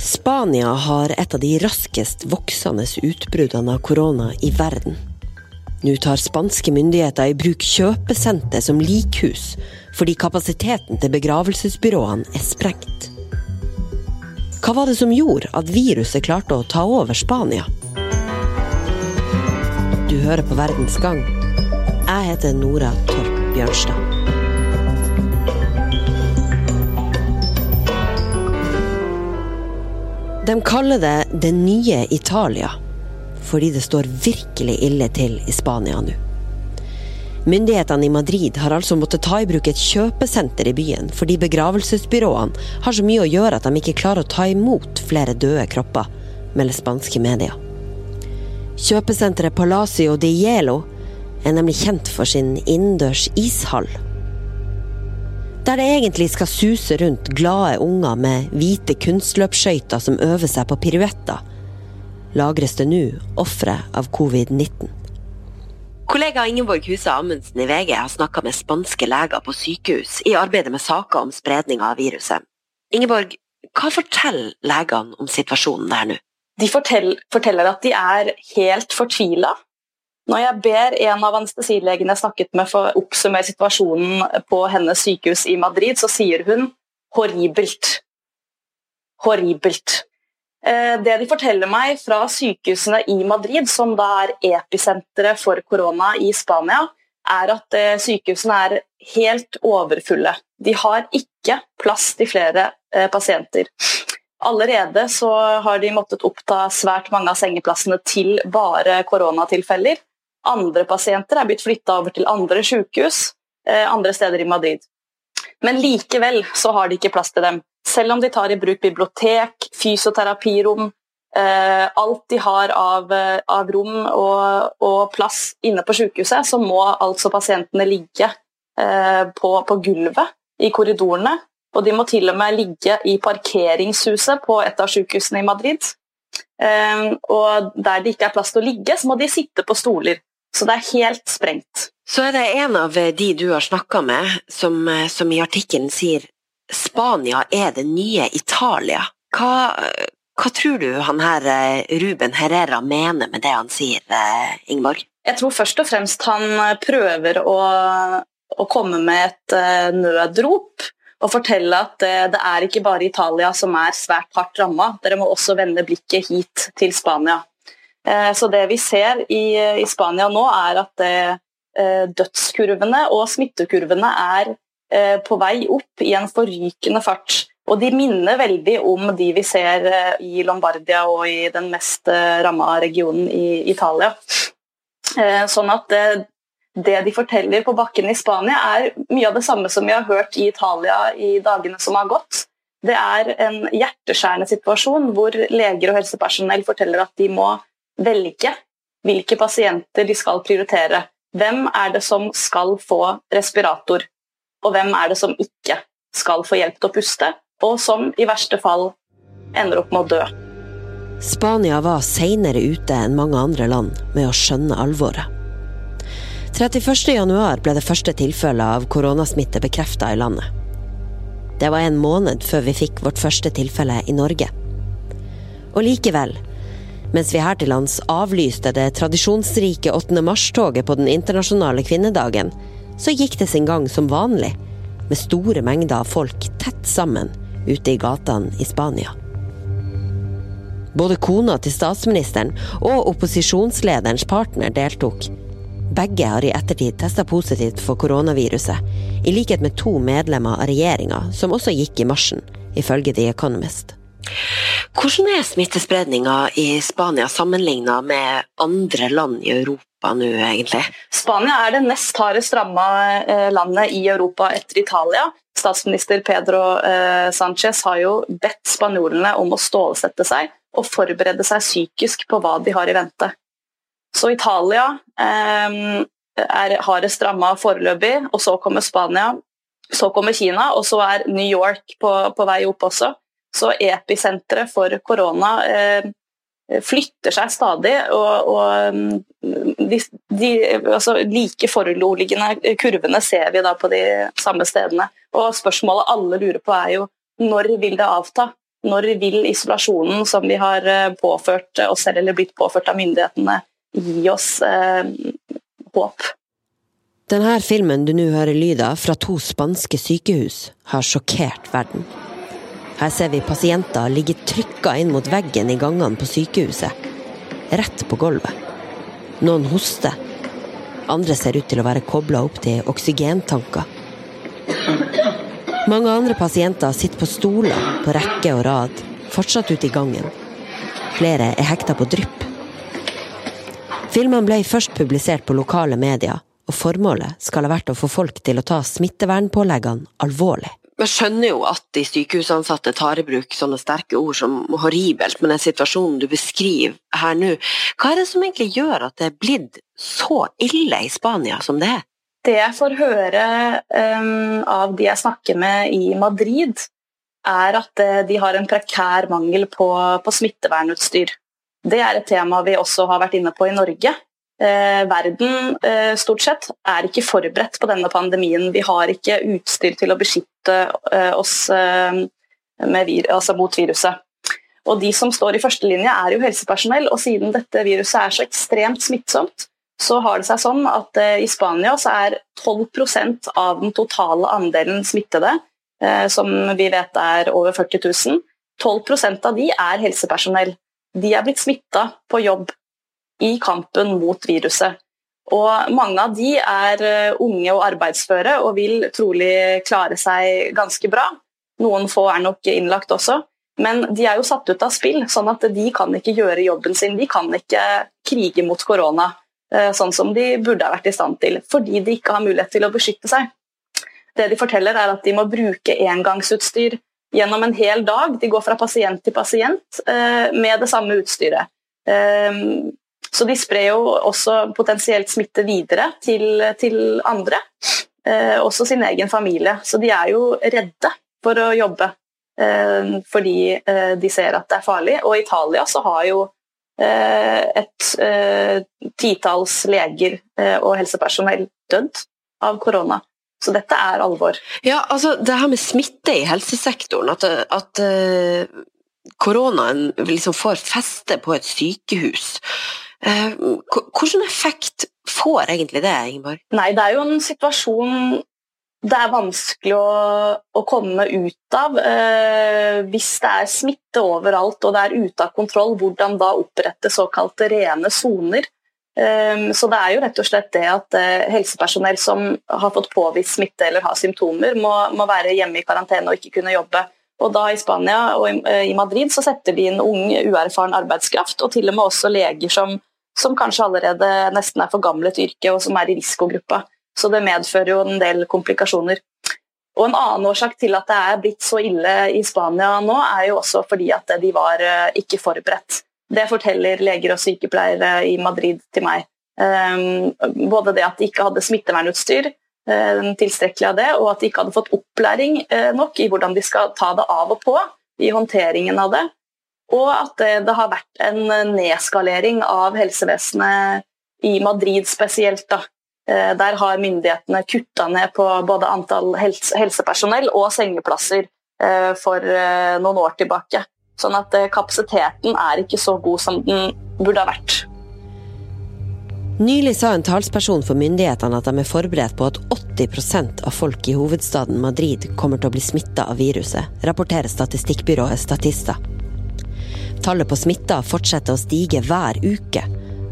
Spania har et av de raskest voksende utbruddene av korona i verden. Nå tar spanske myndigheter i bruk kjøpesenter som likhus, fordi kapasiteten til begravelsesbyråene er sprengt. Hva var det som gjorde at viruset klarte å ta over Spania? Du hører på Verdens gang. Jeg heter Nora Torp Bjørnstad. De kaller det det nye Italia, fordi det står virkelig ille til i Spania nå. Myndighetene i Madrid har altså måttet ta i bruk et kjøpesenter i byen, fordi begravelsesbyråene har så mye å gjøre at de ikke klarer å ta imot flere døde kropper, melder spanske medier. Kjøpesenteret Palacio de Hielo er nemlig kjent for sin innendørs ishall. Der det egentlig skal suse rundt glade unger med hvite kunstløpsskøyter som øver seg på piruetter, lagres det nå ofre av covid-19. Kollega Ingeborg Huse Amundsen i VG har snakka med spanske leger på sykehus i arbeidet med saker om spredning av viruset. Ingeborg, hva forteller legene om situasjonen der nå? De forteller, forteller at de er helt fortvila når jeg ber en av anestesilegene jeg snakket med for å oppsummere situasjonen på hennes sykehus i Madrid, så sier hun 'horribelt'. Horribelt. Eh, det de forteller meg fra sykehusene i Madrid, som da er episenteret for korona i Spania, er at eh, sykehusene er helt overfulle. De har ikke plass til flere eh, pasienter. Allerede så har de måttet oppta svært mange av sengeplassene til bare koronatilfeller. Andre pasienter er blitt flytta over til andre sykehus eh, andre steder i Madrid. Men likevel så har de ikke plass til dem. Selv om de tar i bruk bibliotek, fysioterapirom, eh, alt de har av, eh, av rom og, og, plass inne på sykehuset, så må altså pasientene ligge på, på, gulvet i korridorene. Og de må til og med ligge i parkeringshuset på et av sykehusene i Madrid. Og der det ikke er plass til å ligge, så må de sitte på stoler. Så det er helt sprengt. Så er det en av de du har snakka med, som, som, i artikkelen sier Spania er det nye Italia. Hva, hva tror du han her eh, Ruben Herrera mener med det han sier, eh, Ingeborg? Jeg tror først og fremst han prøver å, å komme med et eh, nødrop og fortelle at det er ikke bare Italia som er svært hardt ramma, dere må også vende blikket hit til Spania. Eh, så det vi ser i, i Spania nå, er at det, eh, dødskurvene og smittekurvene er eh, på vei opp i en forrykende fart. Og de minner veldig om de vi ser i Lombardia og i den mest ramma regionen i Italia. Sånn at det, det de forteller på bakken i Spania, er mye av det samme som vi har hørt i Italia i dagene som har gått. Det er en hjerteskjærende situasjon hvor leger og helsepersonell forteller at de må velge hvilke pasienter de skal prioritere. Hvem er det som skal få respirator, og hvem er det som ikke skal få hjelp til å puste, og som i verste fall ender opp med å dø. Spania var seinere ute enn mange andre land med å skjønne alvoret. 31.1 ble det første tilfellet av koronasmitte bekrefta i landet. Det var en måned før vi fikk vårt første tilfelle i Norge. Og likevel mens vi her til lands avlyste det tradisjonsrike 8. mars-toget på den internasjonale kvinnedagen, så gikk det sin gang som vanlig, med store mengder av folk tett sammen ute i gatene i Spania. Både kona til statsministeren og opposisjonslederens partner deltok. Begge har i ettertid testa positivt for koronaviruset, i likhet med to medlemmer av regjeringa, som også gikk i marsjen, ifølge The Economist. Hvordan er smittespredninga i Spania sammenligna med andre land i Europa nå, egentlig? Spania er det nest hardest ramma eh, landet i Europa etter Italia. Statsminister Pedro Sanchez Sánchez har jo bedt spanjolene om å stålsette seg og forberede seg psykisk på hva de har i vente. Så Italia eh, er hardest ramma foreløpig, og så kommer Spania. Så kommer Kina, og så er New York på, på vei opp også. Så episenteret for korona eh, flytter seg stadig, og, og mm, de, de altså, like foruroligende kurvene ser vi da på de samme stedene. Og spørsmålet alle lurer på er jo når vil det avta? Når vil isolasjonen som vi har påført oss selv eller blitt påført av myndighetene, gi oss eh, håp? Denne filmen du nå hører lyd av fra to spanske sykehus, har sjokkert verden. Her ser vi pasienter ligge trykka inn mot veggen i gangene på sykehuset. Rett på gulvet. Noen hoster. Andre ser ut til å være kobla opp til oksygentanker. Mange andre pasienter sitter på stoler på rekke og rad, fortsatt ute i gangen. Flere er hekta på drypp. Filmene ble først publisert på lokale medier, og formålet skal ha vært å få folk til å ta smittevernpåleggene alvorlig. Jeg skjønner jo at de sykehusansatte tar i bruk sånne sterke ord som horribelt, men den situasjonen du beskriver her nå, hva er det som egentlig gjør at det er blitt så ille i Spania som det er? Det jeg får høre um, av de jeg snakker med i Madrid, er at uh, de har en prekær mangel på, på smittevernutstyr. Det er et tema vi også har vært inne på i Norge. Eh, verden eh, stort sett er ikke forberedt på denne pandemien. Vi har ikke utstyr til å beskytte eh, oss vir altså mot viruset. Og De som står i førstelinje, er jo helsepersonell. og Siden dette viruset er så ekstremt smittsomt, så har det seg sånn at i Spania så er 12% av den totale andelen smittede, som vi vet er over 40 000, 12% av de er helsepersonell de er blitt smitta på jobb i kampen mot viruset. Og mange av de er eh, unge og arbeidsføre og vil trolig klare seg ganske bra. Noen få er nok innlagt også, men de er jo satt ut av spill, sånn at de kan ikke gjøre jobben sin. De kan ikke krige mot korona eh, sånn som de burde ha vært i stand til, fordi de ikke har mulighet til å beskytte seg. Det de forteller, er at de må bruke engangsutstyr gjennom en hel dag. De går fra pasient til pasient eh, med det samme utstyret. Eh, så de sprer jo også potensielt smitte videre til, til andre. Eh, også sin egen familie. Så de er jo redde for å jobbe fordi de ser at det er farlig. Og i Italia så har jo et titalls leger og helsepersonell dødd av korona. Så dette er alvor. Ja, altså det her med smitte i helsesektoren, at, at koronaen liksom får feste på et sykehus. Uh, hvilken effekt får egentlig det, Ingeborg? Nei, det er jo en situasjon det er vanskelig å, å komme ut av. Eh, hvis det er smitte overalt og det er ute av kontroll, hvordan da opprette såkalte rene soner? Eh, så det er jo rett og slett det at eh, helsepersonell som har fått påvist smitte eller har symptomer, må, må være hjemme i karantene og ikke kunne jobbe. Og da I Spania og i eh, Madrid så setter de inn ung, uerfaren arbeidskraft, og til og med også leger som, som kanskje allerede nesten er for gamle til yrket og som er i risikogruppa. Så det medfører jo en del komplikasjoner. Og En annen årsak til at det er blitt så ille i Spania nå, er jo også fordi at de var eh, ikke forberedt. Det forteller leger og sykepleiere i Madrid til meg. Ehm, både det at de ikke hadde smittevernutstyr, eh, tilstrekkelig av det, og at de ikke hadde fått opplæring eh, nok i hvordan de skal ta det av og på i håndteringen av det. Og at det har vært en nedskalering av helsevesenet i Madrid spesielt. Da. Eh, der har myndighetene kutta ned på både antall helsepersonell og sengeplasser for noen år tilbake. Sånn at eh, kapasiteten er ikke så god som den burde ha vært. Nylig sa en talsperson for myndighetene at de er forberedt på at 80% av folk i hovedstaden Madrid kommer til å bli smitta av viruset, rapporterer statistikkbyrået Statista. Tallet på smitta fortsetter å stige hver uke,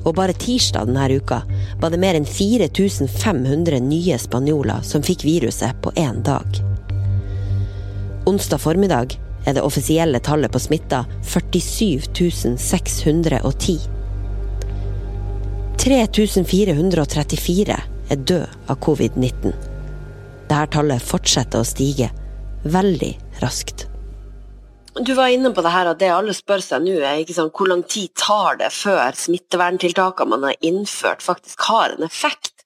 og bare tirsdag denne uka var det mer enn 4500 nye spanjoler som fikk viruset på én dag. Onsdag formiddag er det offisielle tallet på smitta 47 610. 3434 er død av covid-19. Dette tallet fortsetter å stige veldig raskt. Du var inne på det her at det alle spør seg nå, er ikke sånn, hvor lang tid tar det før smitteverntiltakene man har innført, faktisk har en effekt?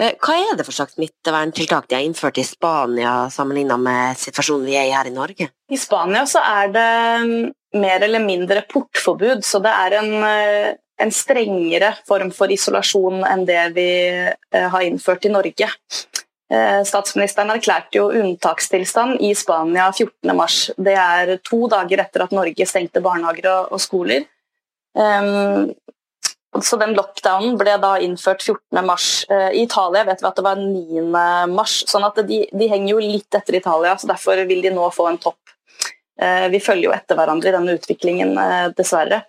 Eh, hva er det for slags smitteverntiltak de har innført i Spania sammenlignet med situasjonen vi er i her i Norge? I Spania så er det mm, mer eller mindre portforbud, så det er en, eh, en strengere form for isolasjon enn det vi eh, har innført i Norge. Eh, statsministeren erklærte jo unntakstilstand i Spania 14.3. Det er to dager etter at Norge stengte barnehager og skoler. Så den lockdownen ble da innført 14.3. Eh, I Italia vet vi at det var 9.3, sånn at de, de, henger jo litt etter Italia. så Derfor vil de nå få en topp. Eh, vi følger jo etter hverandre i denne utviklingen, dessverre.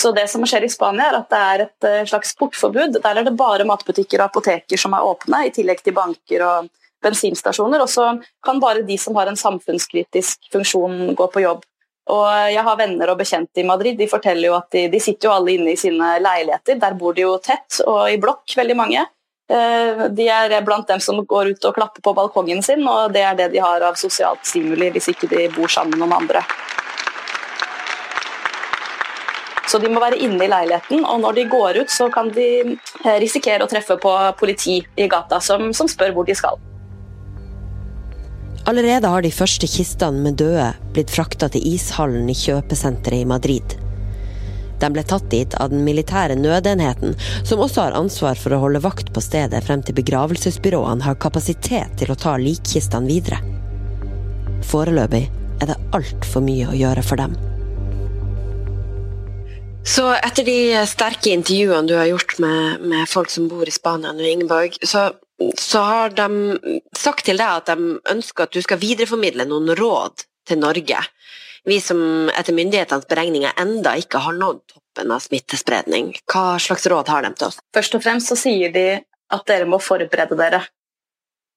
Så det som skjer i Spania, er at det er et slags portforbud. Der er det bare matbutikker og apoteker som er åpne, i tillegg til banker og bensinstasjoner. Og så kan bare de som har en samfunnskritisk funksjon, gå på jobb. Og jeg har venner og bekjente i Madrid. De forteller jo at de, de, sitter jo alle inne i sine leiligheter. Der bor de jo tett og i blokk, veldig mange. Eh, de er blant dem som går ut og klapper på balkongen sin, og det er det de har av sosialt stimuli hvis ikke de bor sammen med noen andre. Så de må være inne i leiligheten, og når de går ut, så kan de eh, risikere å treffe på politi i gata som, som spør hvor de skal. Allerede har de første kistene med døde blitt frakta til ishallen i kjøpesenteret i Madrid. De ble tatt dit av den militære nødenheten, som også har ansvar for å holde vakt på stedet frem til begravelsesbyråene har kapasitet til å ta likkistene videre. Foreløpig er det altfor mye å gjøre for dem. Så etter de sterke intervjuene du har gjort med, med folk som bor i Spania nå, Ingeborg, så så har de sagt til deg at de ønsker at du skal videreformidle noen råd til Norge. Vi som etter myndighetenes beregninger enda ikke har nådd toppen av smittespredning. Hva slags råd har de til oss? Først og fremst så sier de at dere må forberede dere.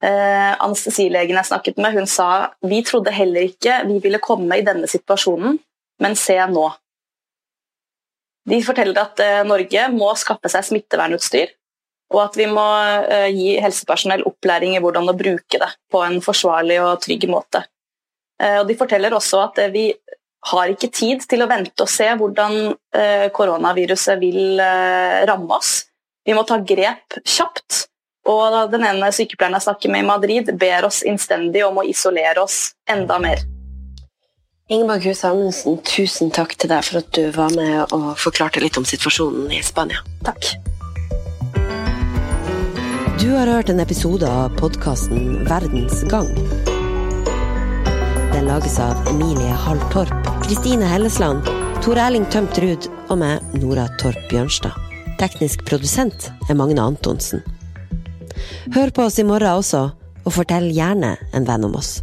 Eh, Anestesilegen jeg snakket med, hun sa vi trodde heller ikke vi ville komme i denne situasjonen, men se nå. De forteller at eh, Norge må skaffe seg smittevernutstyr og at vi må eh, gi helsepersonell opplæring i hvordan å bruke det på en forsvarlig og trygg måte. Eh, og de forteller også at vi har ikke tid til å vente og se hvordan koronaviruset vil ramme oss. Vi må ta grep kjapt. Og den ene sykepleieren jeg snakker med i Madrid, ber oss innstendig om å isolere oss enda mer. Ingeborg Huse Amundsen, tusen takk til deg for at du var med og forklarte litt om situasjonen i Spania. Takk. Du har hørt en episode av podkasten Verdens gang. Den lages av Emilie Hall Torp, Kristine Hellesland, Tor Erling Tømt Ruud og meg, Nora Torp Bjørnstad. Teknisk produsent er Magne Antonsen. Hør på oss i morgen også, og fortell gjerne en venn om oss.